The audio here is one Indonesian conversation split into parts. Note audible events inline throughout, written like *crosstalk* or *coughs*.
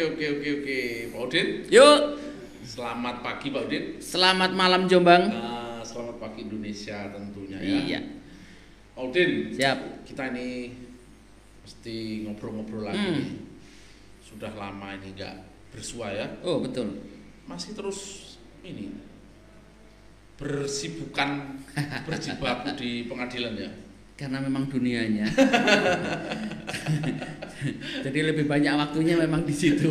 Oke oke oke oke. Pak Udin, Yuk, selamat pagi Pak Udin. selamat malam Jombang. Nah, selamat pagi Indonesia tentunya ya. Iya, Pak Udin, siap. kita ini mesti ngobrol-ngobrol lagi. Hmm. Sudah lama ini nggak bersua ya. Oh betul. Masih terus ini bersibukan *laughs* berjibaku di pengadilan ya. Karena memang dunianya. *laughs* Jadi lebih banyak waktunya memang di situ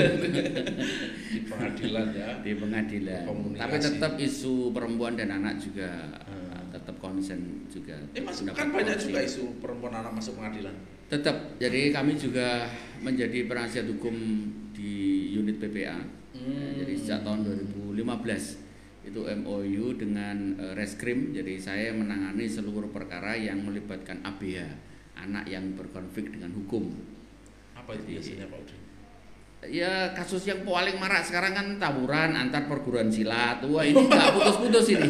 Di pengadilan ya. di pengadilan. Komunikasi. Tapi tetap isu perempuan dan anak juga Hmm. tetap konsen juga. Eh mendapat kan banyak juga isu perempuan anak masuk pengadilan. Tetap. Jadi kami juga menjadi penasihat hukum di unit PPA. Hmm. Ya, jadi sejak tahun 2015 itu MOU dengan eh, Reskrim. Jadi saya menangani seluruh perkara yang melibatkan ABH, anak yang berkonflik dengan hukum. Apa itu Jadi- biasanya Pak Udin? Ya kasus yang paling marak sekarang kan tawuran antar perguruan silat. Wah ini *laughs* nggak putus-putus ini.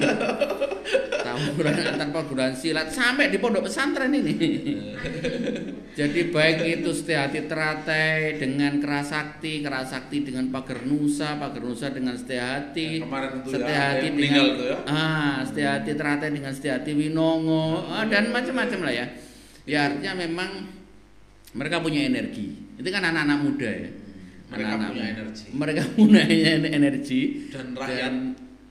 Tawuran antar perguruan silat sampai di pondok pesantren ini. *laughs* Jadi baik itu Setiahati Teratai dengan Kerasakti, Kerasakti dengan Pager Nusa, Pager Nusa dengan kemarin itu ya, Setiahati yang dengan ya. ah Setiahati Teratai dengan Setiahati Winongo ah, dan macam-macam lah ya. Ya artinya memang mereka punya energi. Itu kan anak-anak muda ya. Mereka Anak-anak punya muda. energi. Mereka punya *laughs* energi Dan rakyat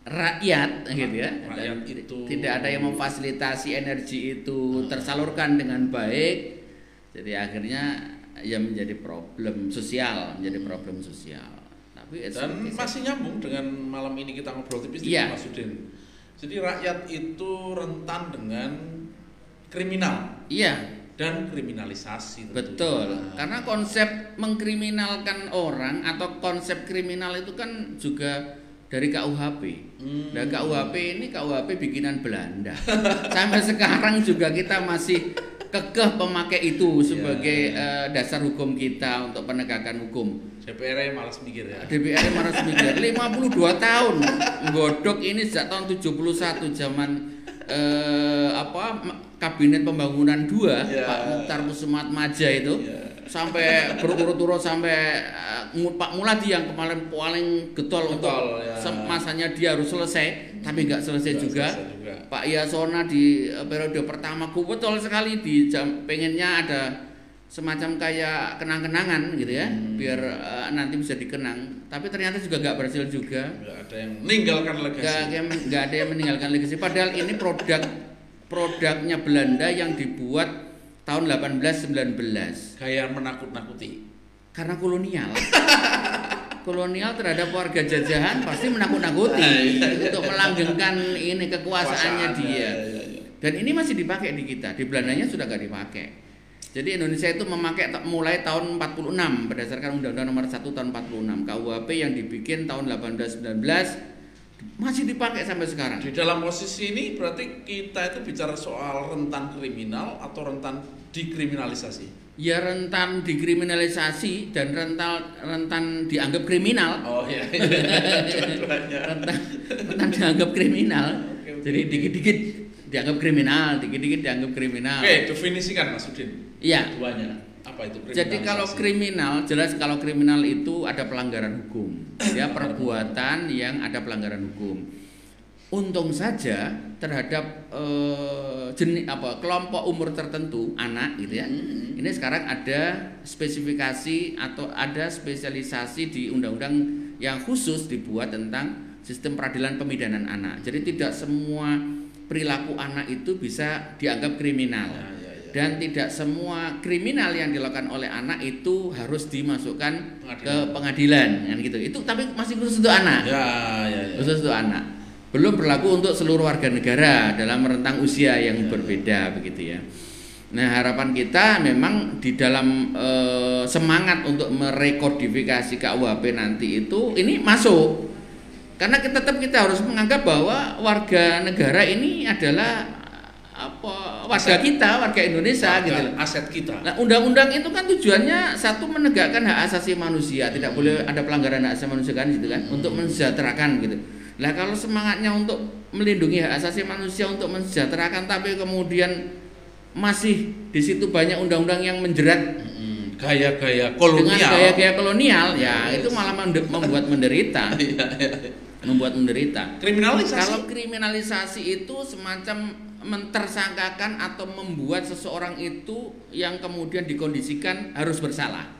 rakyat gitu ya. Rakyat Dan itu- tidak ada yang memfasilitasi energi itu tersalurkan dengan baik. Jadi akhirnya ya menjadi problem sosial, menjadi problem sosial. Tapi it's dan masih nyambung dengan malam ini kita ngobrol tipis Iya. Mas Udin. Jadi rakyat itu rentan dengan kriminal Iya, dan kriminalisasi. betul. Nah, Karena konsep mengkriminalkan orang atau konsep kriminal itu kan juga dari KUHP. Hmm. Nah KUHP ini KUHP bikinan Belanda. *laughs* Sampai sekarang juga kita masih kekeh pemakai itu sebagai eh, dasar hukum kita untuk penegakan hukum. DPR malas mikir ya. DPR marah mikir 52 tahun godok ini sejak tahun 71 zaman eh, apa kabinet pembangunan 2 Ya. Pak Mukhtar Musumat Maja itu Ya. Sampai berurut-urut sampai Mu- Pak Muladi yang kemarin paling getol, untuk ya. masanya dia harus selesai tapi nggak selesai juga. selesai juga. Pak Yasona di eh, periode pertama ku betul sekali di jam pengennya ada semacam kayak kenang-kenangan gitu ya Hmm. biar eh, nanti bisa dikenang tapi ternyata juga nggak berhasil juga Nggak ada yang meninggalkan legasi. nggak ada yang meninggalkan legasi padahal ini produk produknya Belanda yang dibuat tahun 1819 Gaya menakut-nakuti. karena kolonial. *laughs* Kolonial terhadap warga jajahan pasti menakut-nakuti untuk melanggengkan ini kekuasaannya dia. Ya, ya, ya. dan ini masih dipakai di kita. Di Belandanya sudah nggak dipakai. Jadi Indonesia itu memakai mulai tahun 46 berdasarkan Undang-Undang Nomor 1 tahun 46 KUHP yang dibikin tahun 1819 masih dipakai sampai sekarang. Di dalam posisi ini berarti kita itu bicara soal rentan kriminal atau rentan dikriminalisasi. ya rentan dikriminalisasi dan rentan rentan dianggap kriminal Oh iya. *laughs* Rentan rentan dianggap kriminal Oke, oke, jadi dikit-dikit dianggap kriminal dikit-dikit dianggap kriminal Oke, definisikan Mas Udin. iya Duanya. Apa itu Jadi kalau kriminal, jelas kalau kriminal itu ada pelanggaran hukum. Ya *coughs* perbuatan yang ada pelanggaran hukum. Untung saja terhadap eh, jenis apa kelompok umur tertentu anak gitu ya. Hmm. Ini sekarang ada spesifikasi atau ada spesialisasi di undang-undang yang khusus dibuat tentang sistem peradilan pemidanan anak. Jadi tidak semua perilaku anak itu bisa dianggap kriminal Ya, ya, ya. dan tidak semua kriminal yang dilakukan oleh anak itu harus dimasukkan ke pengadilan kan gitu itu tapi masih khusus untuk anak Ya, ya, ya. khusus untuk anak belum berlaku untuk seluruh warga negara dalam rentang usia yang berbeda begitu ya nah harapan kita memang di dalam eh, semangat untuk merekodifikasi KUHP nanti itu ini masuk karena kita tetap kita harus menganggap bahwa warga negara ini adalah apa warga Aset. kita warga Indonesia Warga gitu. Aset kita. Nah, undang-undang itu kan tujuannya satu menegakkan hak asasi manusia, tidak boleh ada pelanggaran hak asasi manusia kan gitu kan, untuk mensejahterakan gitu. Lah kalau semangatnya untuk melindungi hak asasi manusia untuk mensejahterakan tapi kemudian masih di situ banyak undang-undang yang menjerat gaya-gaya dengan kolonial. gaya-gaya kolonial ya Yes. itu malah membuat menderita *laughs* Iya, iya. membuat menderita Kriminalisasi. kalau kriminalisasi itu semacam mentersangkakan atau membuat seseorang itu yang kemudian dikondisikan harus bersalah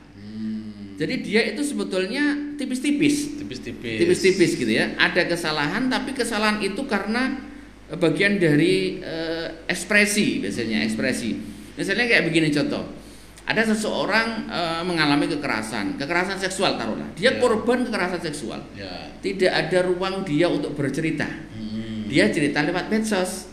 jadi dia itu sebetulnya tipis-tipis tipis-tipis. tipis-tipis gitu ya. Ada kesalahan tapi kesalahan itu karena eh, bagian dari eh, ekspresi biasanya ekspresi. Misalnya kayak begini contoh. Ada seseorang eh, mengalami kekerasan, kekerasan seksual taruhlah. Dia Ya. korban kekerasan seksual. Ya. Tidak ada ruang dia untuk bercerita. Hmm. Dia cerita lewat medsos.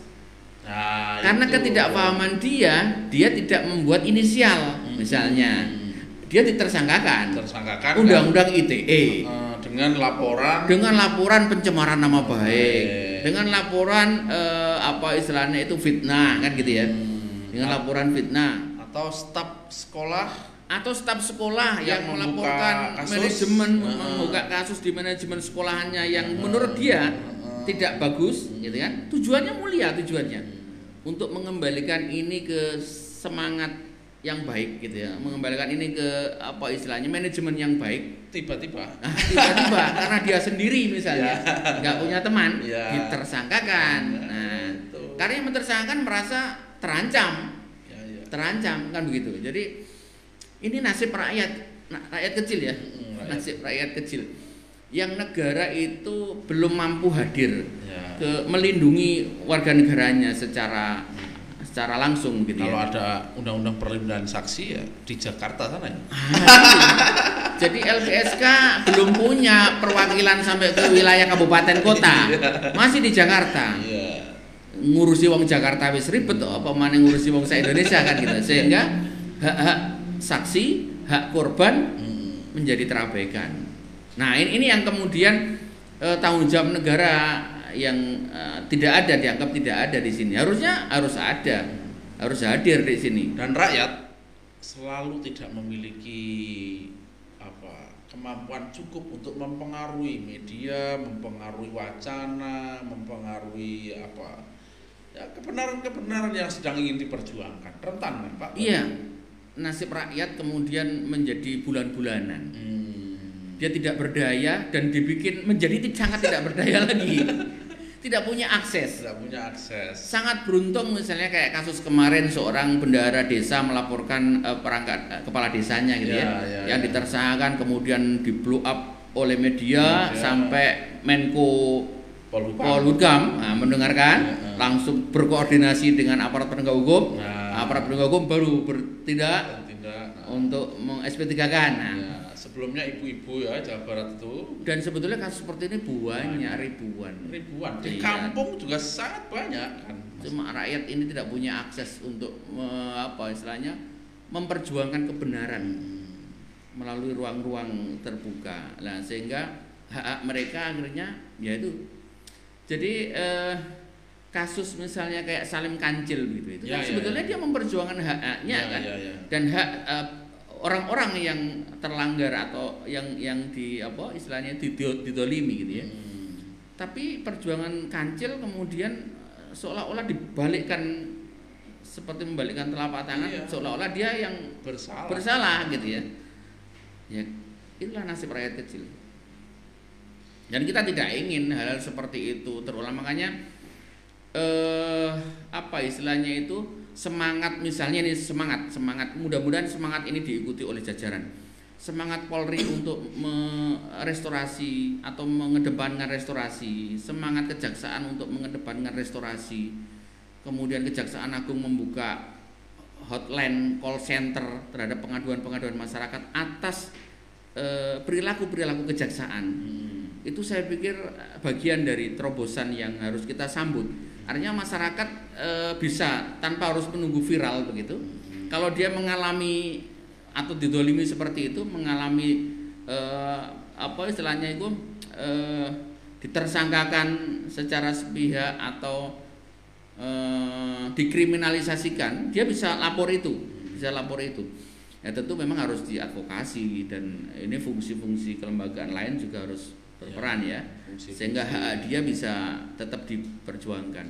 Nah, Karena itu. ketidakpahaman dia, dia tidak membuat inisial misalnya. Hmm. Dia ditersangkakan. tersangkakan Undang-undang ITE. eh, dengan laporan dengan laporan pencemaran nama baik, Baik. dengan laporan eh, apa istilahnya itu fitnah kan gitu ya, Hmm. dengan laporan fitnah atau staf sekolah atau staf sekolah yang, Yang melaporkan kasus. manajemen Heeh. membuka kasus di manajemen sekolahannya yang Heeh. menurut dia Heeh. tidak bagus, gitu kan? Tujuannya mulia tujuannya untuk mengembalikan ini ke semangat yang baik gitu ya, mengembalikan ini ke apa istilahnya manajemen yang baik tiba-tiba Nah, tiba-tiba *laughs* karena dia sendiri misalnya nggak punya teman Ya. ditersangkakan. Ya, Nah, itu. karena yang mentersangkakan merasa terancam, ya, ya. terancam kan begitu. Jadi ini nasib rakyat, nah, rakyat kecil ya, Hmm, rakyat. nasib rakyat kecil yang negara itu belum mampu hadir Ya. ke melindungi warga negaranya secara secara langsung gitu kalau ya. ada undang-undang perlindungan saksi ya di Jakarta sana ya Jadi LPSK belum punya perwakilan sampai ke wilayah kabupaten kota, masih di Jakarta. iya Ngurusi wong Jakarta wis ribet kok, apa mana ngurusi wong se Indonesia kan gitu. Sehingga hak-hak saksi, hak korban Hmm. menjadi terabaikan. Nah, ini, ini yang kemudian eh, tanggung jawab negara yang eh, tidak ada dianggap tidak ada di sini. Harusnya harus ada, harus hadir di sini. dan rakyat selalu tidak memiliki apa kemampuan cukup untuk mempengaruhi media, mempengaruhi wacana, mempengaruhi apa ya kebenaran-kebenaran yang sedang ingin diperjuangkan rentan kan Pak? Iya, nasib rakyat kemudian menjadi bulan-bulanan. Hmm. Dia tidak berdaya dan dibikin menjadi sangat tidak berdaya lagi. *laughs* Tidak punya akses. Tidak punya akses. Sangat beruntung misalnya kayak kasus kemarin seorang bendahara desa melaporkan eh, perangkat eh, kepala desanya gitu ya, Ya, ya, yang ya. ditersangkakan kemudian di blow up oleh media Media. sampai Menko Polhukam. Polhukam nah, mendengarkan Ya, ya. langsung berkoordinasi dengan aparat penegak hukum Nah. aparat penegak hukum baru bertindak Tidak. Nah, untuk meng-SP3-kan. Nah, ya, sebelumnya ibu-ibu ya Jawa Barat itu dan sebetulnya kasus seperti ini banyak ribuan. ribuan di Iya. kampung juga sangat banyak kan. Cuma rakyat ini tidak punya akses untuk me- apa istilahnya memperjuangkan kebenaran melalui ruang-ruang terbuka. Nah, sehingga hak-hak mereka akhirnya ya itu. Jadi eh, kasus misalnya kayak Salim Kancil gitu itu Ya, kan ya, sebetulnya ya. dia memperjuangkan hak-haknya Ya, kan. ya, ya. dan hak eh, orang-orang yang terlanggar atau yang yang di apa istilahnya dido- didolimi gitu ya. Hmm. Tapi perjuangan kancil kemudian eh, seolah-olah dibalikkan seperti membalikkan telapak tangan Iya. seolah-olah dia yang bersalah. bersalah gitu ya. Ya itulah nasib rakyat kecil. Dan kita tidak ingin hal, -hal seperti itu terulang makanya eh apa istilahnya itu semangat misalnya ini semangat semangat. Mudah-mudahan semangat ini diikuti oleh jajaran. Semangat Polri *clears throat* untuk merestorasi atau mengedepankan restorasi. Semangat kejaksaan untuk mengedepankan restorasi. Kemudian kejaksaan agung membuka hotline call center terhadap pengaduan-pengaduan masyarakat atas eh, perilaku-perilaku kejaksaan. Hmm. itu saya pikir eh, bagian dari terobosan yang harus kita sambut. Artinya masyarakat e, bisa tanpa harus menunggu viral begitu. Kalau dia mengalami atau didolimi seperti itu, mengalami e, apa istilahnya itu e, ditersangkakan secara sepihak atau e, dikriminalisasikan, dia bisa lapor itu, bisa lapor itu. Ya tentu memang harus diadvokasi dan ini fungsi-fungsi kelembagaan lain juga harus berperan ya, Fungsi-fungsi. sehingga hak dia bisa tetap diperjuangkan.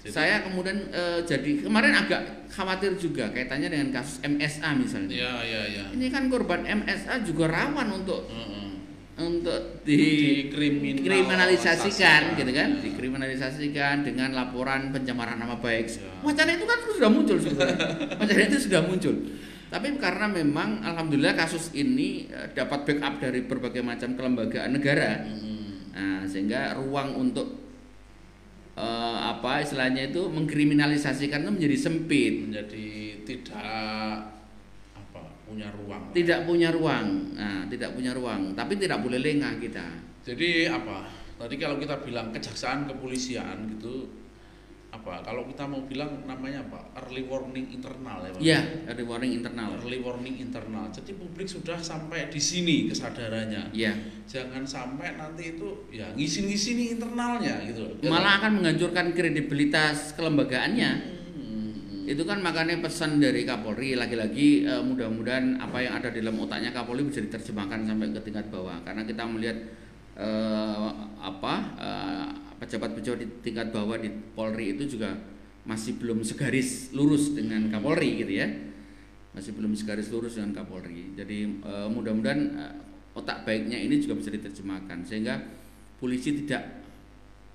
Jadi- saya kemudian eh, jadi kemarin agak khawatir juga kaitannya dengan kasus MSA misalnya. ya ya ya Ini kan korban MSA juga rawan untuk Heeh. untuk Dikriminalisasikan. dikriminalisasikan gitu kan, Ya. dikriminalisasikan dengan laporan pencemaran nama baik. Ya. Wacana itu kan sudah muncul sebenarnya. *laughs* Wacana itu sudah muncul. Tapi karena memang alhamdulillah kasus ini eh, dapat backup dari berbagai macam kelembagaan negara. Mm-mm. Nah, sehingga ruang untuk eh, apa istilahnya itu mengkriminalisasikan itu menjadi sempit, menjadi tidak apa punya ruang tidak punya ruang. Nah, tidak punya ruang, tapi tidak boleh lengah kita. jadi apa tadi kalau kita bilang kejaksaan kepolisian gitu apa kalau kita mau bilang namanya apa early warning internal ya Pak? Ya, ada warning internal. early warning internal jadi publik sudah sampai di sini kesadarannya Ya, jangan sampai nanti itu ya ngisi-ngisi nih internalnya gitu malah akan menghancurkan kredibilitas kelembagaannya. Hmm. Itu kan makanya pesan dari Kapolri lagi-lagi eh, mudah-mudahan apa yang ada di dalam otaknya Kapolri bisa diterjemahkan sampai ke tingkat bawah karena kita melihat eh, apa eh, pejabat-pejabat di tingkat bawah di Polri itu juga masih belum segaris lurus dengan Kapolri gitu ya. Masih belum segaris lurus dengan Kapolri. Jadi eh, mudah-mudahan eh, otak baiknya ini juga bisa diterjemahkan sehingga polisi tidak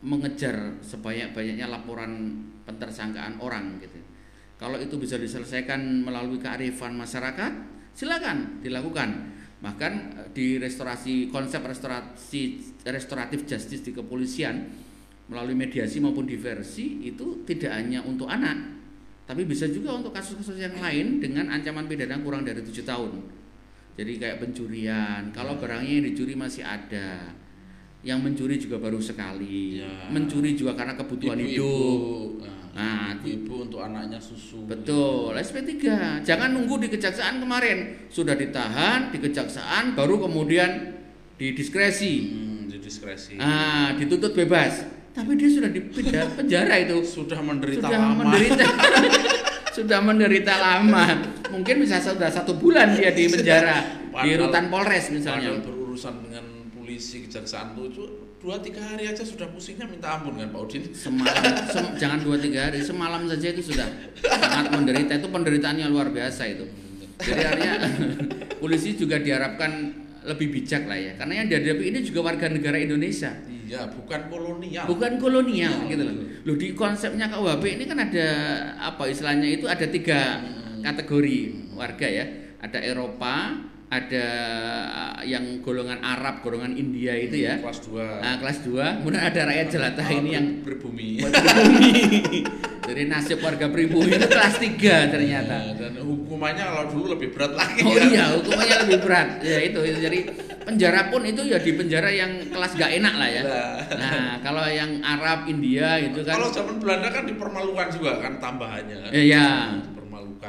mengejar sebanyak-banyaknya laporan pentersangkaan orang gitu. Kalau itu bisa diselesaikan melalui kearifan masyarakat, silakan dilakukan. Bahkan eh, di restorasi konsep restorasi restoratif justice di kepolisian melalui mediasi maupun diversi itu tidak hanya untuk anak, tapi bisa juga untuk kasus-kasus yang lain dengan ancaman pidana kurang dari tujuh tahun. Jadi kayak pencurian, kalau barangnya yang dicuri masih ada, yang mencuri juga baru sekali, Ya. mencuri juga karena kebutuhan Ibu-ibu, hidup. nah, Nah, ibu-ibu untuk anaknya susu Betul, SP3. Jangan nunggu di kejaksaan kemarin. Sudah ditahan di kejaksaan baru kemudian didiskresi. hmm, di diskresi Ah, dituntut bebas. Tapi dia sudah di penjara itu. sudah menderita Sudah lama menderita. *laughs* sudah menderita lama. Mungkin bisa sudah satu bulan dia di penjara di rutan Polres misalnya. Berurusan dengan polisi kejaksaan itu dua tiga hari aja sudah pusingnya minta ampun kan Pak Udin Semalam, sem- jangan dua tiga hari, semalam saja itu sudah sangat menderita. Itu penderitaannya luar biasa itu. Jadi artinya *laughs* polisi juga diharapkan lebih bijak lah ya, karena yang dihadapi ini juga warga negara Indonesia, iya bukan kolonial bukan kolonial Iya, gitu loh. Loh di konsepnya KUHP ini kan ada apa istilahnya itu ada tiga Hmm. kategori warga ya, ada Eropa, ada yang golongan Arab, golongan India itu ya. kelas 2 Nah, kelas 2, kemudian ada rakyat jelata ini yang berbumi pribumi. *laughs* Jadi nasib warga pribumi itu kelas 3 ternyata. Nah, dan hukumannya kalau dulu lebih berat lagi Oh ya. iya, hukumannya lebih berat. Ya itu, itu. jadi penjara pun itu ya di penjara yang kelas gak enak lah ya. Nah. Kalau yang Arab, India itu kan kalau zaman Belanda kan dipermalukan juga kan tambahannya kan Ya, ya.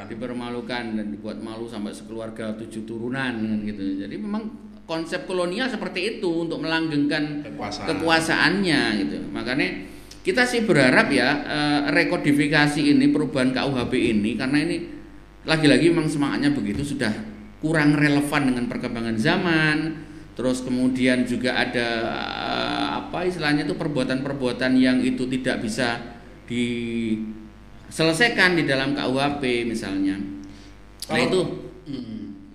Dipermalukan dipermalukan dan dibuat malu sampai sekeluarga tujuh turunan kan gitu. Jadi memang konsep kolonial seperti itu untuk melanggengkan Kekuasaan. kekuasaannya gitu. Makanya kita sih berharap ya eh, rekodifikasi ini perubahan KUHP ini karena ini lagi-lagi memang semangatnya begitu sudah kurang relevan dengan perkembangan zaman. Terus kemudian juga ada eh, apa istilahnya itu perbuatan-perbuatan yang itu tidak bisa diselesaikan di dalam KUHP misalnya. Nah Kalau- itu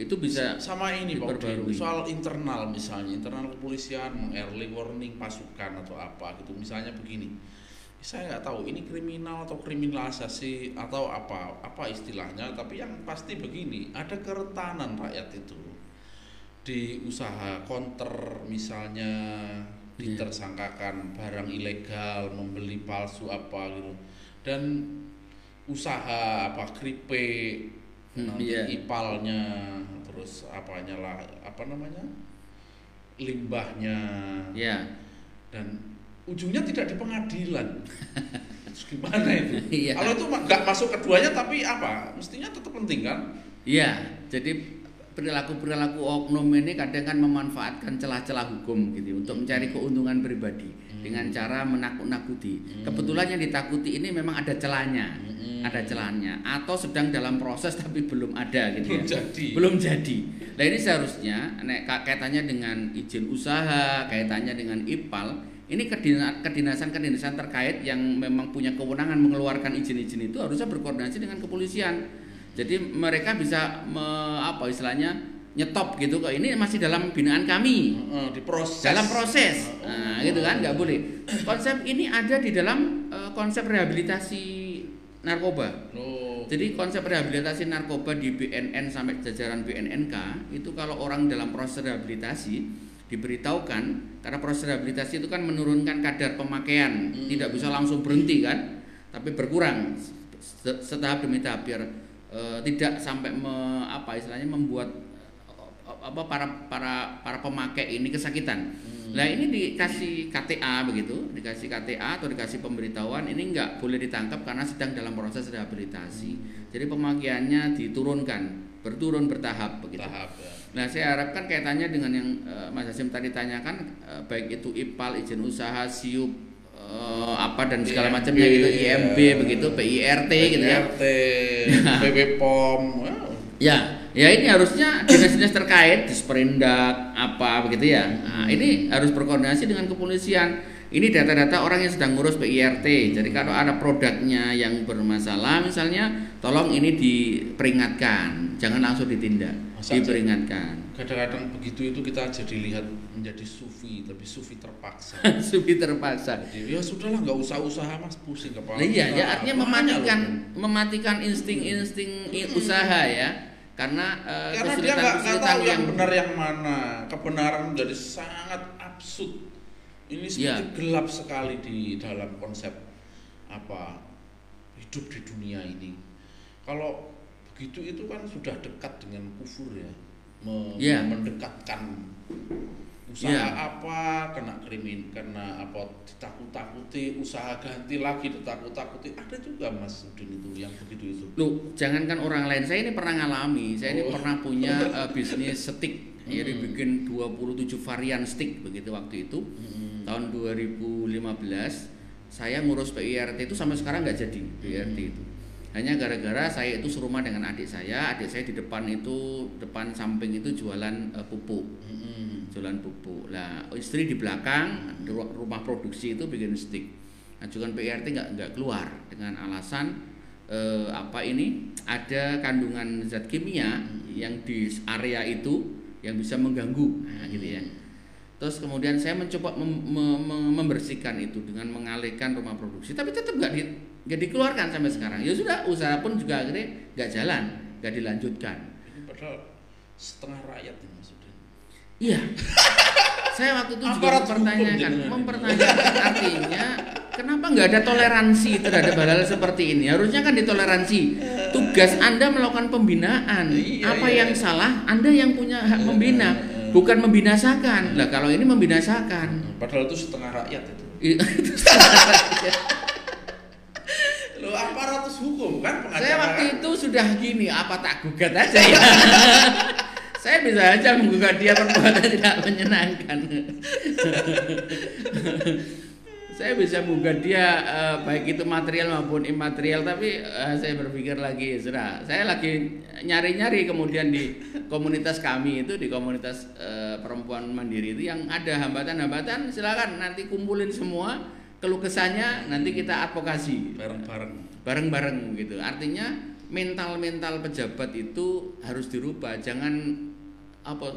itu bisa sama ini Pak soal internal misalnya internal kepolisian early warning pasukan atau apa gitu misalnya begini saya nggak tahu ini kriminal atau kriminalisasi atau apa apa istilahnya tapi yang pasti begini ada kerentanan rakyat itu di usaha counter misalnya Iya. ditersangkakan barang ilegal membeli palsu apa gitu dan usaha apa keripik Hmm, nanti iya. ipalnya terus apanya lah apa namanya limbahnya. Ya dan ujungnya tidak di pengadilan. *laughs* Terus gimana itu? Iya. kalau itu nggak masuk keduanya tapi apa mestinya tetap penting kan? Iya, jadi perilaku-perilaku oknum ini kadang kan memanfaatkan celah-celah hukum gitu untuk mencari keuntungan pribadi. Hmm. Dengan cara menakut-nakuti. Hmm. Kebetulan yang ditakuti ini memang ada celahnya, Hmm. ada celahnya atau sedang dalam proses tapi belum ada gitu belum ya. jadi Belum jadi. Nah ini seharusnya nek ka- kaitannya dengan izin usaha, kaitannya dengan IPAL, ini kedina- kedinasan-kedinasan terkait yang memang punya kewenangan mengeluarkan izin-izin itu harusnya berkoordinasi dengan kepolisian. Jadi mereka bisa me- apa istilahnya nyetop gitu kok ini masih dalam binaan kami Heeh, diproses. dalam proses Oh. nah gitu kan nggak boleh konsep ini ada di dalam eh, konsep rehabilitasi narkoba Loh. jadi konsep rehabilitasi narkoba di BNN sampai jajaran BNNK itu kalau orang dalam proses rehabilitasi diberitahukan karena proses rehabilitasi itu kan menurunkan kadar pemakaian Hmm. tidak bisa langsung berhenti kan tapi berkurang se- setahap demi tahap biar eh, tidak sampai me- apa istilahnya membuat apa para para para pemakai ini kesakitan. Hmm. Nah ini dikasih KTA begitu, dikasih KTA atau dikasih pemberitahuan ini nggak boleh ditangkap karena sedang dalam proses rehabilitasi. Jadi pemakaiannya diturunkan, berturun bertahap begitu. tahap ya. Nah saya harapkan kaitannya dengan yang eh, Mas Hasim tadi tanyakan, eh, baik itu IPAL, izin usaha, SIUP, eh, apa dan segala macamnya gitu, ya. IMB begitu, PIRT gitu ya. RT, PB POM. Wow. Ya, ya ini harusnya dinas-dinas terkait, disperindak apa begitu ya. Nah, ini harus berkoordinasi dengan kepolisian. Ini data-data orang yang sedang ngurus PIRT. Jadi kalau ada produknya yang bermasalah misalnya, tolong ini diperingatkan, jangan langsung ditindak, Masa diperingatkan. Kadang-kadang begitu itu kita jadi lihat menjadi sufi, tapi sufi terpaksa. *laughs* Subi terpaksa. Jadi ya sudahlah nggak usah usaha mas pusing kepala. Nah, iya, ya artinya mematikan loh. mematikan insting-insting i- usaha ya. Karena, eh, Karena dia nggak tahu yang benar yang mana. Kebenaran menjadi sangat absurd. Ini Iya. seperti gelap sekali di dalam konsep apa hidup di dunia ini. Kalau begitu itu kan sudah dekat dengan kufur ya, Me- Iya. mendekatkan usaha Iya. apa kena krimin kena apa ditakut-takuti usaha ganti lagi ditakut-takuti ada juga mas Udin itu yang begitu itu Loh, jangankan orang lain, saya ini pernah ngalami. Saya ini Oh. pernah punya *laughs* eh, bisnis stick. Jadi Hmm. bikin 27 varian stick begitu waktu itu. Hmm. Tahun 2015 saya ngurus PIRT itu sampai sekarang nggak jadi PIRT Hmm. itu. Hanya gara-gara saya itu serumah dengan adik saya, adik saya di depan itu depan samping itu jualan eh, pupuk Mm-mm. Jualan pupuk. Lah istri di belakang rumah produksi itu bikin stick. Ajukan PRT nggak nggak keluar dengan alasan eh, apa ini ada kandungan zat kimia yang di area itu yang bisa mengganggu, nah, gitu ya. Terus kemudian saya mencoba mem- mem- mem- membersihkan itu dengan mengalihkan rumah produksi, tapi tetap nggak di, nggak dikeluarkan sampai sekarang. Ya sudah, usaha pun juga akhirnya nggak jalan, nggak dilanjutkan. Ini padahal setengah rakyat ini Mas Udin. Iya. *laughs* Saya waktu itu juga Aparat mempertanyakan, mempertanyakan artinya kenapa nggak ada toleransi terhadap hal-hal seperti ini? Harusnya kan ditoleransi. Tugas Anda melakukan pembinaan. Iya, Apa iya. yang salah? Anda yang punya hak Iya, membina, iya. bukan membinasakan. Lah kalau ini membinasakan. Padahal itu setengah rakyat itu. *laughs* Itu Lo aparatus hukum kan saya waktu itu sudah gini, apa tak gugat aja ya. *laughs* saya bisa aja menggugat dia perbuatan tidak menyenangkan. saya bisa menggugat dia eh, baik itu material maupun imaterial, tapi eh, saya berpikir lagi sudah. Saya lagi nyari-nyari kemudian di komunitas kami itu di komunitas eh, perempuan mandiri itu yang ada hambatan-hambatan, silakan nanti kumpulin semua keluh kesahnya nanti kita advokasi bareng-bareng. bareng-bareng gitu. Artinya mental-mental pejabat itu harus dirubah. Jangan apa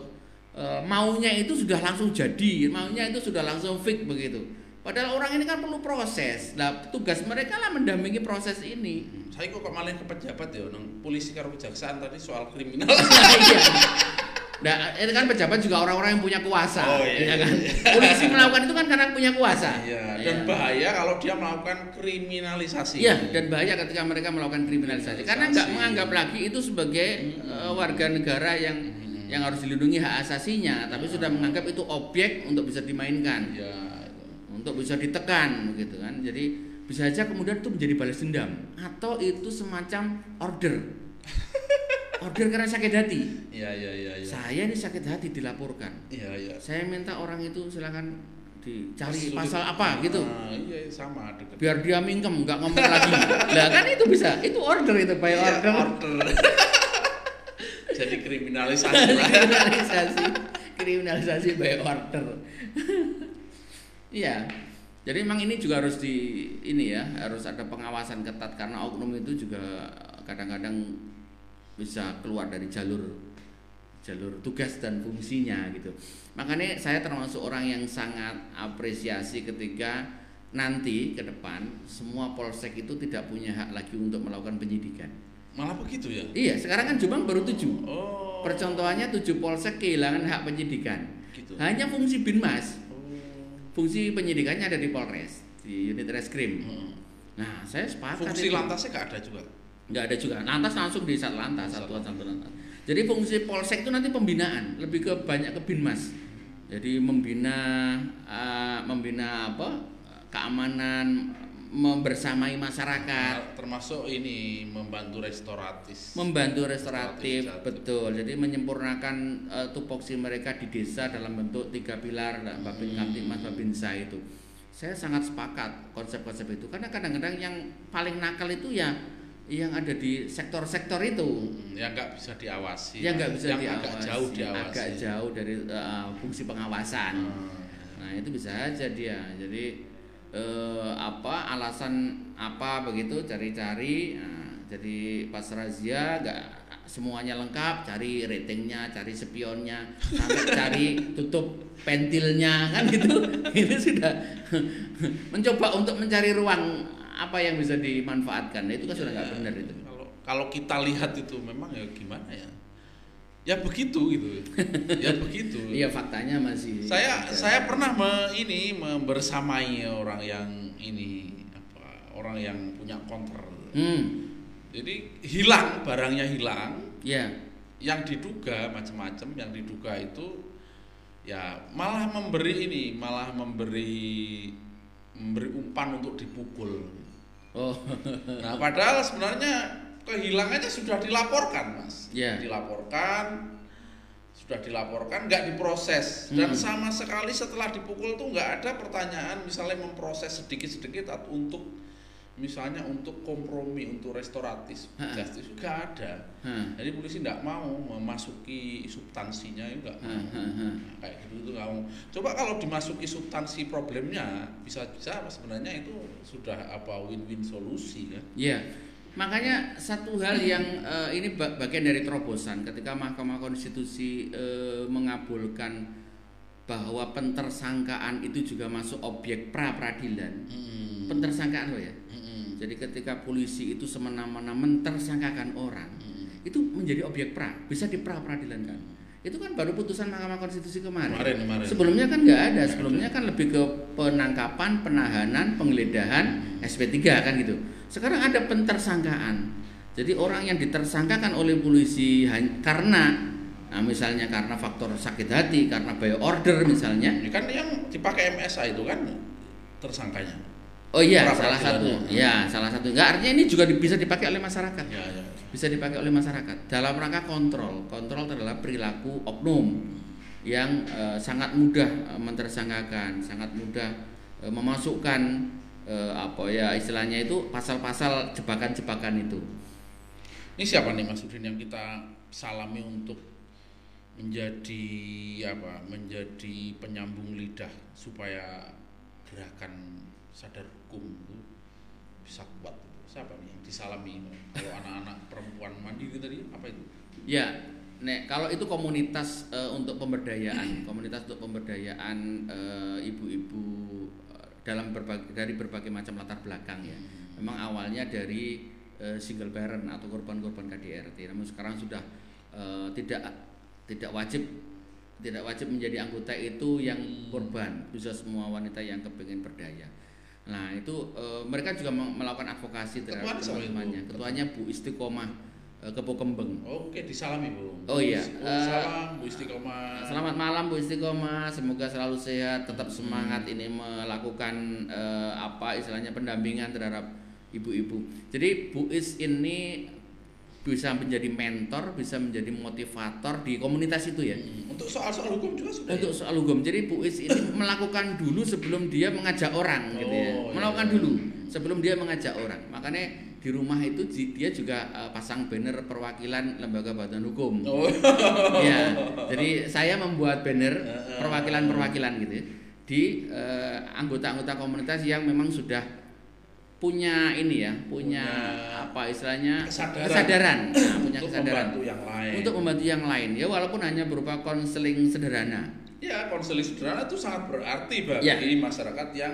e, maunya itu sudah langsung jadi, maunya itu sudah langsung fix begitu. Padahal orang ini kan perlu proses. Nah, tugas mereka lah mendampingi proses ini. Hmm, Saya kok malah ke pejabat ya, nang polisi karo kejaksaan tadi soal kriminal. Iya. *laughs* Nah, itu kan pejabat juga orang-orang yang punya kuasa, Oh, iya, ya kan? iya. Polisi melakukan itu kan karena punya kuasa. Iya, dan bahaya kalau dia melakukan kriminalisasi. Iya, dan bahaya ketika mereka melakukan kriminalisasi karena nggak Kriminalisasi. menganggap lagi itu sebagai eh, warga negara yang Hmm. yang harus dilindungi hak asasinya, tapi sudah menganggap itu objek untuk bisa dimainkan, Iya. untuk bisa ditekan, gitu kan. Jadi bisa saja kemudian itu menjadi balas dendam atau itu semacam order, *laughs* order karena sakit hati. Iya, iya, iya, iya. Saya ini sakit hati dilaporkan. Iya, iya. Saya minta orang itu silakan dicari Sulit. pasal apa gitu. Nah, iya, sama deket. biar dia mingkem nggak ngomong lagi lah kan itu bisa itu order itu by Iya, order order. *laughs* Jadi kriminalisasi *laughs* lah. kriminalisasi kriminalisasi by order *laughs* Iya. Jadi memang ini juga harus di ini ya, harus ada pengawasan ketat karena oknum itu juga kadang-kadang bisa keluar dari jalur jalur tugas dan fungsinya gitu. Makanya saya termasuk orang yang sangat apresiasi ketika nanti ke depan semua polsek itu tidak punya hak lagi untuk melakukan penyidikan. Malah begitu ya? Iya, sekarang kan Jombang baru tujuh. Oh. Percontohannya tujuh polsek kehilangan hak penyidikan. Gitu. Hanya fungsi binmas Oh. fungsi penyidikannya ada di Polres di unit reskrim. Hmm. Nah, saya sepakat. Fungsi lantasnya nggak ada juga. Nggak ada juga. Lantas langsung di Satlantas, satuan satuan lantas. Jadi fungsi polsek itu nanti pembinaan, lebih ke banyak ke binmas. Jadi membina eh, membina apa? keamanan membersamai masyarakat, Termasuk ini membantu restoratif. membantu restoratif, Restoratif, betul. Jadi menyempurnakan eh, tupoksi mereka di desa dalam bentuk tiga pilar, nah, Babin Hmm. Kamtipmas, Babinsa itu. Saya sangat sepakat konsep-konsep itu karena kadang-kadang yang paling nakal itu ya yang ada di sektor-sektor itu yang nggak bisa diawasi. yang nggak bisa yang diawasi, agak jauh diawasi. agak jauh dari eh, fungsi pengawasan. Hmm. Nah itu bisa aja dia. Jadi eh, apa alasan apa begitu cari-cari. Nah, jadi pas razia nggak semuanya lengkap, cari ratingnya, cari spionnya, sampai *laughs* cari tutup pentilnya kan gitu. *laughs* Itu sudah *laughs* mencoba untuk mencari ruang apa yang bisa dimanfaatkan. Nah, itu kan sudah nggak Ya, benar itu. Kalau kalau kita lihat itu memang ya gimana ya? Ya begitu gitu. *laughs* ya begitu. Iya faktanya masih. Saya ada. saya pernah me, ini membersamai orang yang ini apa orang yang punya counter. Hmm, Jadi hilang barangnya hilang, ya. yang diduga macam-macam yang diduga itu ya malah memberi ini malah memberi memberi umpan untuk dipukul. Oh, Nah, padahal sebenarnya kehilangannya sudah dilaporkan, Mas. Ya. Dilaporkan, sudah dilaporkan, nggak diproses dan Hmm. sama sekali setelah dipukul tuh nggak ada pertanyaan, misalnya memproses sedikit-sedikit atau untuk misalnya untuk kompromi untuk restoratif Ha-ha. justice nggak ada. Hah. Jadi polisi nggak mau memasuki substansinya mau. Ha, ha, ha. Nah, kayak gitu itu nggak mau. Coba kalau dimasuki substansi problemnya, bisa-bisa sebenarnya itu sudah apa win-win solusi kan? Ya, makanya satu hal yang eh, ini ba- bagian dari terobosan ketika Mahkamah Konstitusi eh, mengabulkan bahwa pentersangkaan itu juga masuk objek pra peradilan. Hmm. Pentersangkaan loh ya. Hmm. Jadi ketika polisi itu semena-mena mentersangkakan orang, Hmm. itu menjadi objek pra, bisa di pra peradilankan. Itu kan baru putusan Mahkamah Konstitusi kemarin. Kemarin kemarin. Sebelumnya kan nggak ada, sebelumnya kan lebih ke penangkapan, penahanan, penggeledahan, SP3 kan gitu. Sekarang ada pentersangkaan. Jadi orang yang ditersangkakan oleh polisi hanya karena nah misalnya karena faktor sakit hati, karena by order misalnya. Ini kan yang dipakai MSA itu kan tersangkanya. Oh iya, Pra salah satu. Ya, salah satu. Enggak artinya ini juga bisa dipakai oleh masyarakat. Ya, ya. Bisa dipakai oleh masyarakat dalam rangka kontrol. Kontrol terhadap perilaku oknum yang eh, sangat mudah eh, mentersangkakan, sangat mudah eh, memasukkan apa ya istilahnya itu pasal-pasal jebakan-jebakan itu. Ini siapa nih Mas Udin yang kita salami untuk menjadi apa? Menjadi penyambung lidah supaya gerakan sadar hukum itu bisa kuat. Siapa nih yang disalami kalau anak-anak perempuan mandiri tadi apa itu? Ya, Nek, kalau itu komunitas eh, untuk pemberdayaan, komunitas untuk pemberdayaan eh, ibu-ibu eh, dalam berbagai dari berbagai macam latar belakang ya. Memang awalnya dari eh, single parent atau korban-korban KDRT, namun sekarang sudah eh, tidak tidak wajib tidak wajib menjadi anggota itu yang korban, bisa semua wanita yang kepingin berdaya. Nah itu eh, mereka juga me- melakukan advokasi terhadap teman-temannya. Ketuanya Bu Istiqomah eh, Kepo Kembeng. Oke, disalami Bu. Oh, iya. Bu, Eh, salam Bu Istiqomah. Selamat malam Bu Istiqomah, semoga selalu sehat, tetap semangat ini melakukan eh, apa istilahnya pendampingan terhadap ibu-ibu. Jadi Bu Is ini bisa menjadi mentor, bisa menjadi motivator di komunitas itu ya. Hmm, Untuk soal-soal hukum juga sudah. Untuk soal hukum, jadi Bu Is ini *coughs* melakukan dulu sebelum dia mengajak orang gitu ya. Oh, iya. Melakukan dulu sebelum dia mengajak orang. Makanya di rumah itu dia juga eh, pasang banner perwakilan lembaga bantuan hukum. Oh. *laughs* ya, jadi *laughs* saya membuat banner perwakilan-perwakilan gitu. ya. di eh, anggota-anggota komunitas yang memang sudah punya ini ya, punya, Punya apa istilahnya kesadaran. kesadaran, Nah, punya untuk kesadaran membantu yang lain. untuk membantu yang lain ya walaupun hanya berupa konseling sederhana. Ya, konseling sederhana itu sangat berarti bagi Ya. masyarakat yang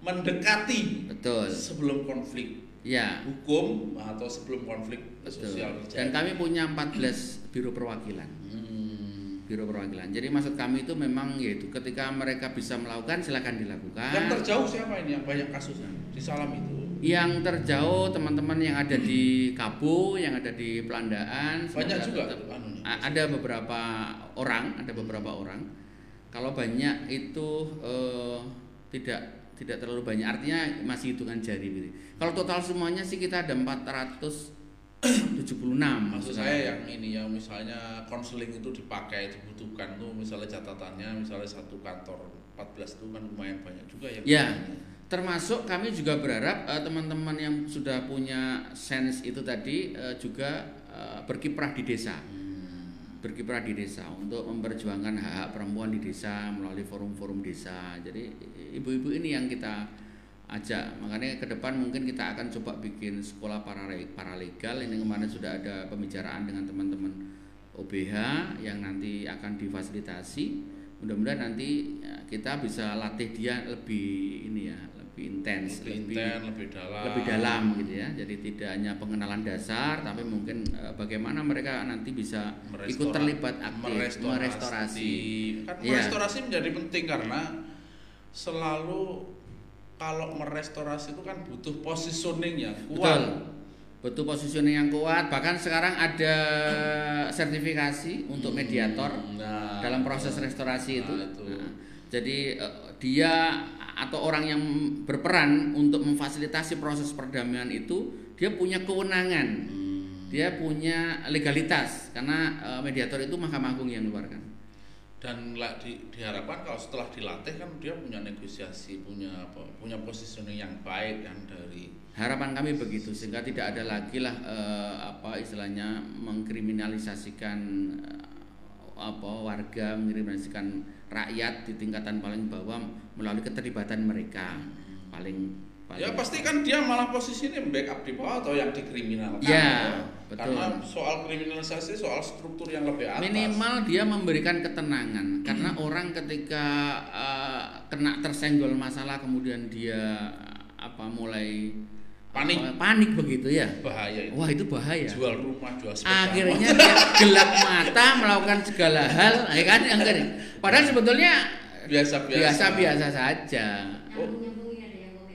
mendekati Betul. sebelum konflik Ya, hukum atau sebelum konflik betul. sosial Dan kami punya 14 biro perwakilan. Hmm. Biro perwakilan. Jadi maksud kami itu memang yaitu ketika mereka bisa melakukan silakan dilakukan. Yang terjauh siapa ini yang banyak kasusnya di Salam itu? yang terjauh teman-teman yang ada di Kabo, yang ada di Pelandaan, Banyak juga tetap- ada beberapa orang, ada beberapa orang. Kalau banyak itu eh, tidak tidak terlalu banyak, artinya masih hitungan jari. gitu. Kalau total semuanya sih kita ada 476. Maksud saya yang ini yang misalnya konseling itu dipakai dibutuhkan tuh misalnya catatannya misalnya satu kantor 14 itu kan lumayan banyak juga ya. Ya, termasuk kami juga berharap eh, teman-teman yang sudah punya sense itu tadi eh, juga eh, berkiprah di desa. berkiprah di desa untuk memperjuangkan hak-hak perempuan di desa melalui forum-forum desa. Jadi ibu-ibu ini yang kita ajak. Makanya ke depan mungkin kita akan coba bikin sekolah parale- paralegal. Ini kemarin sudah ada pembicaraan dengan teman-teman OBH yang nanti akan difasilitasi. Mudah-mudahan nanti ya, kita bisa latih dia lebih ini ya, lebih intens, lebih intens, lebih dalam. lebih dalam gitu ya. Jadi tidak hanya pengenalan dasar, tapi mungkin eh, bagaimana mereka nanti bisa Merestora- ikut terlibat aktif merestorasi. merestorasi. Kan Iya. merestorasi menjadi penting karena selalu kalau merestorasi itu kan butuh positioning yang Betul. kuat. Betul positioning yang kuat. Bahkan sekarang ada sertifikasi untuk mediator Nah, dalam proses restorasi itu. Nah, itu. Nah, jadi eh, dia atau orang yang berperan untuk memfasilitasi proses perdamaian itu dia punya kewenangan. Hmm. Dia punya legalitas karena eh, mediator itu Mahkamah Agung yang mengeluarkan. Dan lah di- diharapkan kalau setelah dilatih kan dia punya negosiasi, punya apa, punya positioning yang baik yang dari Harapan kami begitu sehingga tidak ada lagi lah eh, apa istilahnya mengkriminalisasikan eh, apa warga mengkriminalisasikan rakyat di tingkatan paling bawah melalui keterlibatan mereka. Paling paling Ya pasti kan dia malah posisinya backup di bawah atau yang dikriminalkan. Ya, betul. Karena soal kriminalisasi soal struktur yang lebih atas. minimal dia memberikan ketenangan karena orang ketika eh, kena tersenggol masalah kemudian dia apa mulai Panik. apa, panik begitu ya bahaya itu. wah itu bahaya Jual rumah, jual sepeda. akhirnya dia *laughs* gelap mata melakukan segala hal ya kan enggak padahal sebetulnya biasa-biasa. biasa-biasa saja Oh.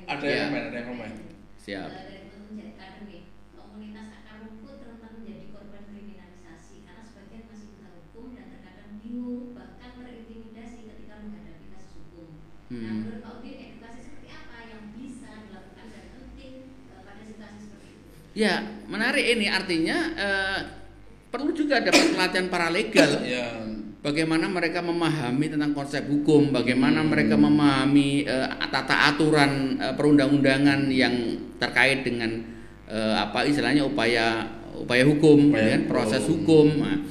Ada yang komen. Ada Ya. yang komen, ada yang komen. siap dari teman menjadi kader nih, komunitas akar rumput rentan menjadi korban kriminalisasi karena sebagian masih buta hukum dan terkadang bingung bahkan terintimidasi ketika menghadapi kasus hukum. Nah, menurut Pak Udin, edukasi seperti apa yang bisa dilakukan dan penting pada situasi seperti itu? ya menarik ini artinya eh, perlu juga dapat pelatihan paralegal Ya. Bagaimana mereka memahami tentang konsep hukum, bagaimana mereka memahami eh, tata aturan eh, perundang-undangan yang terkait dengan eh, apa istilahnya upaya upaya hukum, Upaya ya kan, proses hukum. Nah,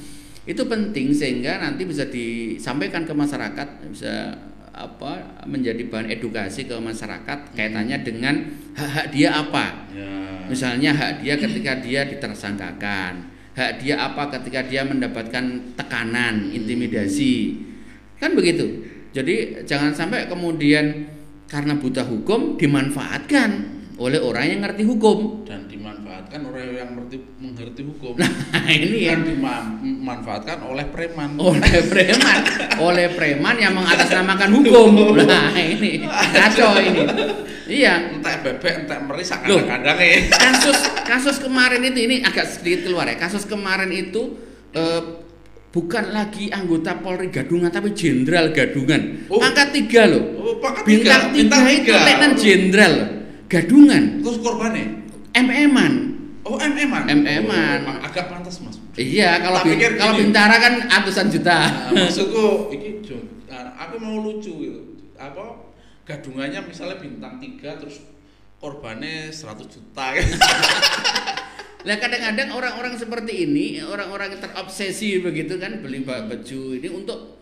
itu penting sehingga nanti bisa disampaikan ke masyarakat, bisa apa menjadi bahan edukasi ke masyarakat kaitannya dengan hak-hak dia apa. Ya. Misalnya hak dia ketika dia ditersangkakan, hak dia apa ketika dia mendapatkan tekanan, intimidasi. Kan begitu. Jadi jangan sampai kemudian karena buta hukum dimanfaatkan oleh orang yang ngerti hukum. Dan dimanfaatkan oleh yang mengerti, mengerti hukum. Nah, *laughs* ini yang dimanfaatkan oleh preman. oleh preman, oleh preman yang mengatasnamakan hukum. *laughs* Nah, ini kacau ini. Iya, Entek bebek, entek meris, Loh. kadang-kadang ya. *laughs* kasus kasus kemarin itu ini agak sedikit keluar ya. Kasus kemarin itu eh, bukan lagi anggota Polri Gadungan tapi Jenderal Gadungan. Oh. Pangkat tiga loh. Oh, pangkat Bintang tiga, tiga, bintang itu. Letnan Jenderal Gadungan. Terus korbannya? MM-an. Oh, MM-an. MM-an. Oh, agak pantas, Mas. Iya, kalau bin- kalau. Bintara kan ratusan juta. Nah, *laughs* maksudku iki nah, aku mau lucu gitu. Apa gadungannya misalnya bintang 3 terus korbannya 100 juta. *laughs* Lah kadang-kadang orang-orang seperti ini, orang-orang yang terobsesi begitu kan beli ba- baju ini untuk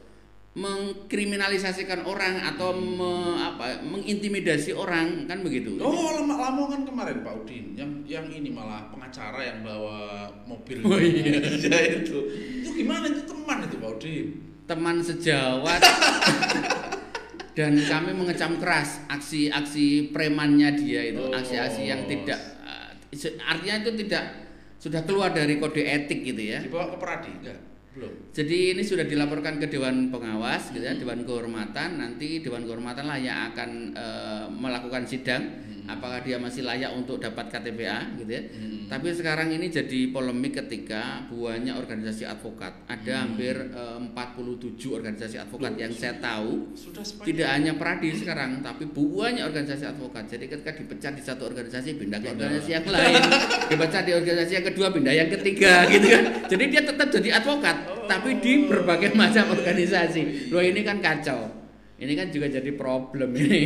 mengkriminalisasikan orang atau me- apa mengintimidasi orang kan begitu. Oh, lama Lamongan kemarin Pak Udin, yang yang ini malah pengacara yang bawa mobil. Oh, iya. *laughs* Ya, itu. Itu gimana itu teman itu Pak Udin? Teman sejawat *laughs* dan kami mengecam keras aksi-aksi premannya dia itu, Oh. aksi-aksi yang tidak eh, artinya itu tidak sudah keluar dari kode etik gitu ya. Dibawa ke Peradi enggak? Belum. Jadi ini sudah dilaporkan ke Dewan Pengawas, gitu ya, Dewan Kehormatan. Nanti Dewan Kehormatan lah yang akan eh, melakukan sidang, apakah dia masih layak untuk dapat KTPA, gitu ya. Hmm. Tapi sekarang ini jadi polemik ketika banyak organisasi advokat, ada hampir eh, 47 organisasi advokat Loh, yang saya tahu Sudah sepanjang. tidak hanya Pradi sekarang, tapi banyak organisasi advokat. Jadi ketika dipecat di satu organisasi, pindah ke organisasi yang lain, dipecat di organisasi yang kedua, pindah yang ketiga, *laughs* gitu kan. Jadi dia tetap jadi advokat, tapi di berbagai macam organisasi. Loh ini kan kacau. Ini kan juga jadi problem ini.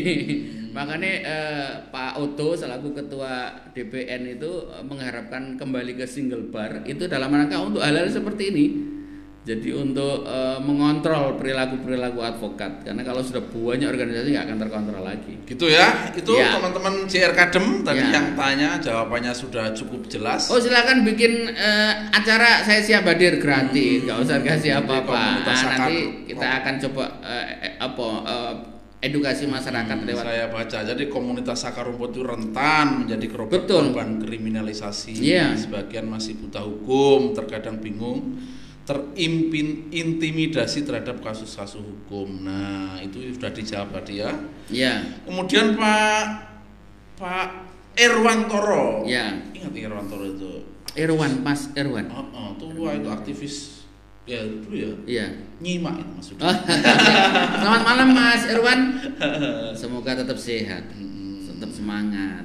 Makanya eh, Pak Oto selaku ketua DPN itu eh, mengharapkan kembali ke single bar itu dalam rangka untuk hal-hal seperti ini. Jadi untuk eh, mengontrol perilaku-perilaku advokat karena kalau sudah banyak organisasi nggak akan terkontrol lagi. Gitu ya. Itu Ya. teman-teman JR Kadem tadi Ya. yang tanya jawabannya sudah cukup jelas. Oh silakan bikin eh, acara saya siap hadir gratis, nggak usah kasih apa-apa. Nah, nanti kita akan coba eh, apa eh, edukasi masyarakat Hmm, lewat saya baca jadi komunitas akar rumput itu rentan menjadi korban, kriminalisasi Iya. sebagian masih buta hukum terkadang bingung terimpin intimidasi terhadap kasus-kasus hukum. Nah itu sudah dijawab tadi ya. Ya. Kemudian Pak Pak Erwantoro. Ya. Ingat Erwantoro itu? Irwan Mas Irwan oh, oh, tua itu aktivis. Ya dulu ya. Iya. nyimak itu maksudnya Oh, *laughs* Selamat malam Mas Irwan. *laughs* Semoga tetap sehat, Hmm. tetap semangat.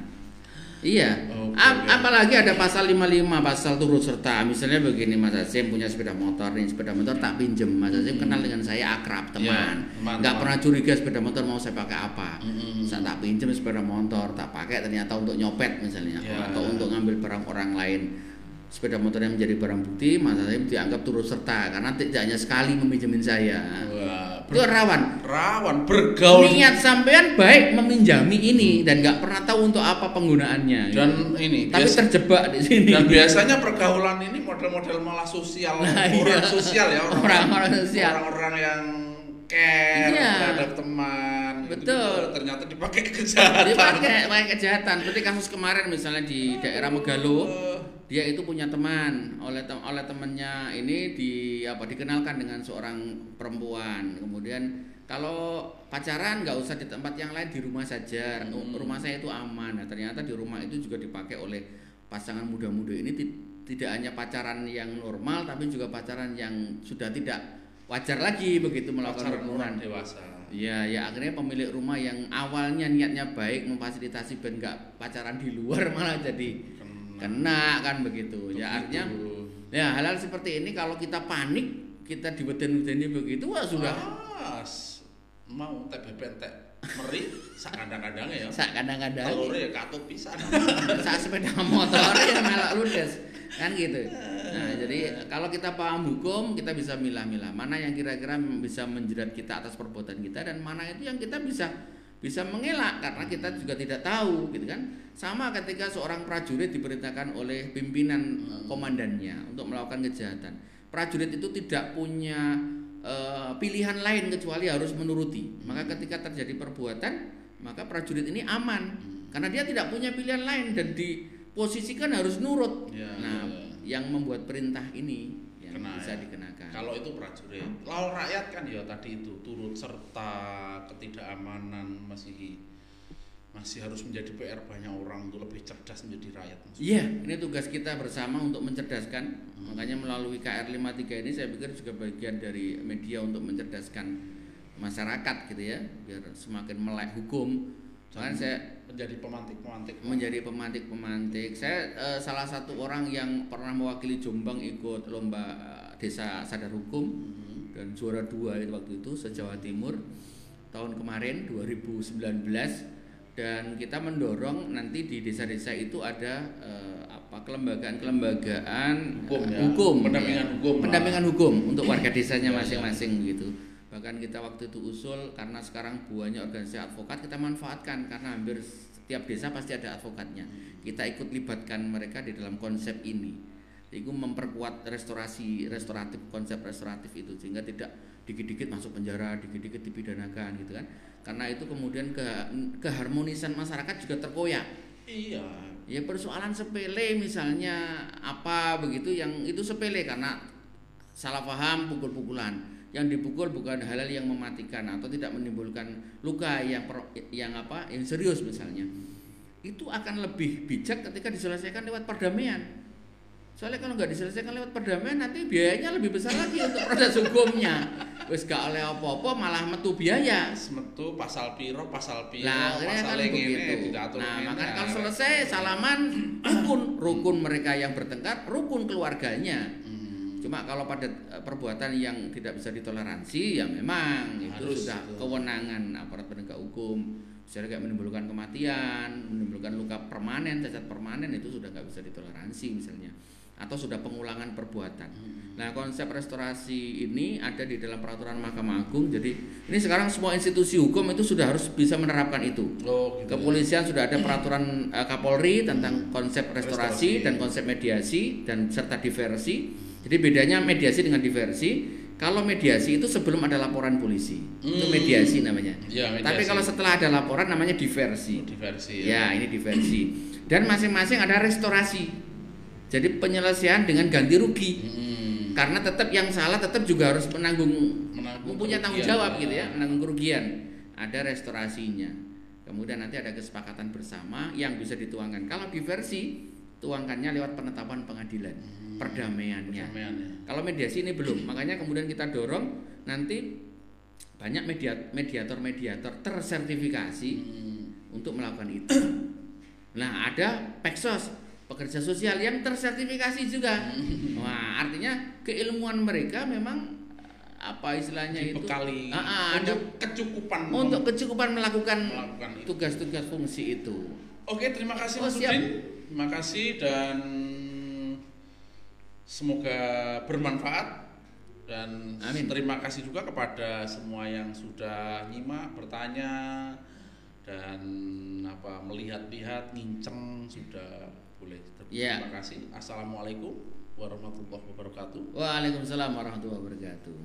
Iya. Oke, Ap- oke. apalagi ada pasal 55 pasal turut serta. Misalnya begini Mas Hasim punya sepeda motor nih, sepeda motor tak pinjem. Mas Hasim kenal dengan saya akrab teman. Iya, teman, Nggak teman. pernah curiga sepeda motor mau saya pakai apa. Mm-mm. Saya tak pinjem sepeda motor, tak pakai ternyata untuk nyopet misalnya Ya. atau untuk ngambil barang orang lain. Sepeda motor yang menjadi barang bukti, Mas Hasim dianggap turut serta karena tidak hanya sekali meminjemin saya. Wah, Itu rawan. rawan bergaul Niat sampean baik meminjami ini dan nggak pernah tahu untuk apa penggunaannya. dan ini tapi biasa- terjebak di sini. dan biasanya pergaulan ini model-model malah sosial Nah, orang iya. sosial ya Orang-orang sosial. orang-orang yang care Iya. terhadap teman gitu. Betul. ternyata dipakai kejahatan Dia pakai kejahatan. Seperti kasus kemarin misalnya di daerah Megalo, dia itu punya teman oleh tem- oleh temannya ini di apa dikenalkan dengan seorang perempuan. Kemudian kalau pacaran nggak usah di tempat yang lain di rumah saja. Hmm. Rumah saya itu aman. Nah, ternyata di rumah itu juga dipakai oleh pasangan muda-muda ini ti- tidak hanya pacaran yang normal tapi juga pacaran yang sudah tidak wajar lagi begitu melakukan hubungan. dewasa. Iya, ya akhirnya pemilik rumah yang awalnya niatnya baik memfasilitasi ben nggak pacaran di luar *laughs* malah jadi kena. kan begitu. Ya artinya ya hal-hal seperti ini kalau kita panik kita diweden-wedeni begitu wah sudah. Ah, s- mau teh bentek meri sak kandang-kandangnya ya. Sak kadang-kadang telurnya ya katut pisan. *laughs* Saat sepeda motor ya melak ludes kan gitu. Nah, jadi kalau kita paham hukum kita bisa milah-milah mana yang kira-kira bisa menjerat kita atas perbuatan kita dan mana itu yang kita bisa bisa mengelak karena kita juga tidak tahu gitu kan. Sama ketika seorang prajurit diperintahkan oleh pimpinan eh, komandannya untuk melakukan kejahatan. Prajurit itu tidak punya eh, pilihan lain kecuali harus menuruti. Maka ketika terjadi perbuatan, maka prajurit ini aman karena dia tidak punya pilihan lain dan diposisikan harus nurut. Ya, nah, ya. yang membuat perintah ini yang Kena, bisa ya. dikenakan. Kalau itu prajurit, lalu rakyat kan ya tadi itu turut serta ketidakamanan masih masih harus menjadi PR banyak orang untuk lebih cerdas menjadi rakyat. Iya, ini tugas kita bersama untuk mencerdaskan. Makanya melalui KR 53 ini saya pikir juga bagian dari media untuk mencerdaskan masyarakat gitu ya, biar semakin melek hukum. Makanya saya menjadi pemantik-pemantik. menjadi pemantik-pemantik. Saya eh, salah satu orang yang pernah mewakili Jombang ikut lomba eh, desa sadar hukum dan juara dua itu waktu itu se-Jawa Timur tahun kemarin 2019 dan kita mendorong nanti di desa-desa itu ada eh, apa kelembagaan-kelembagaan Hukum eh, ya. Pendampingan ya. hukum lah. pendampingan hukum untuk warga desanya Ya, ya. masing-masing gitu Bahkan kita waktu itu usul karena sekarang banyak organisasi advokat kita manfaatkan karena hampir setiap desa pasti ada advokatnya. Kita ikut libatkan mereka di dalam konsep ini. Itu memperkuat restorasi restoratif konsep restoratif itu sehingga tidak dikit-dikit masuk penjara, dikit-dikit dipidanakan gitu kan. Karena itu kemudian ke keharmonisan masyarakat juga terkoyak. Iya. Ya persoalan sepele misalnya apa begitu yang itu sepele karena salah paham pukul-pukulan yang dipukul bukan hal-hal yang mematikan atau tidak menimbulkan luka yang per, yang apa yang serius misalnya. Itu akan lebih bijak ketika diselesaikan lewat perdamaian. Soalnya kalau nggak diselesaikan lewat perdamaian nanti biayanya lebih besar lagi untuk proses *laughs* hukumnya. Wes gak oleh apa-apa malah metu biaya. Semetu pasal piro, pasal piro, Nah, pasal kan begitu. Nah, ngene, maka kalau selesai salaman *clears throat* rukun, rukun mereka yang bertengkar, rukun keluarganya. Hmm. Cuma kalau pada eh, perbuatan yang tidak bisa ditoleransi ya memang itu Harus sudah itu. kewenangan aparat penegak hukum. Misalnya kayak menimbulkan kematian, menimbulkan luka permanen, cacat permanen itu sudah nggak bisa ditoleransi misalnya. Atau sudah pengulangan perbuatan. Hmm. Nah konsep restorasi ini ada di dalam peraturan Mahkamah Agung. Jadi ini sekarang semua institusi hukum itu sudah harus bisa menerapkan itu. Oh, gitu. Kepolisian sudah ada peraturan eh, Kapolri tentang konsep restorasi, Restorasi. dan konsep mediasi dan serta diversi. Jadi bedanya mediasi dengan diversi. Kalau mediasi itu sebelum ada laporan polisi, itu Hmm. mediasi namanya. Ya, mediasi. Tapi kalau setelah ada laporan namanya diversi. diversi Ya, ini diversi. Dan masing-masing ada restorasi. Jadi penyelesaian dengan ganti rugi. Hmm. Karena tetap yang salah tetap juga harus menanggung Menanggung mempunyai tanggung jawab gitu ya, menanggung kerugian. Ada restorasinya. Kemudian nanti ada kesepakatan bersama yang bisa dituangkan. Kalau diversi, tuangkannya lewat penetapan pengadilan, Hmm. perdamaiannya. Perdamaian, ya. Kalau mediasi ini belum, makanya kemudian kita dorong nanti banyak media- mediator-mediator tersertifikasi Hmm. untuk melakukan itu. *clears throat* Nah, ada Peksos, pekerja sosial yang tersertifikasi juga. Wah, artinya keilmuan mereka memang eh, apa istilahnya itu Dibekali Ah, ah, untuk ada- kecukupan untuk kecukupan melakukan itu. tugas-tugas fungsi itu. Oke, terima kasih Oh, Mas. Udin terima kasih dan semoga bermanfaat dan Amin. terima kasih juga kepada semua yang sudah nyimak, bertanya dan apa melihat-lihat, nginceng sudah boleh. Ya. Terima kasih. Assalamualaikum warahmatullahi wabarakatuh. Waalaikumsalam warahmatullahi wabarakatuh.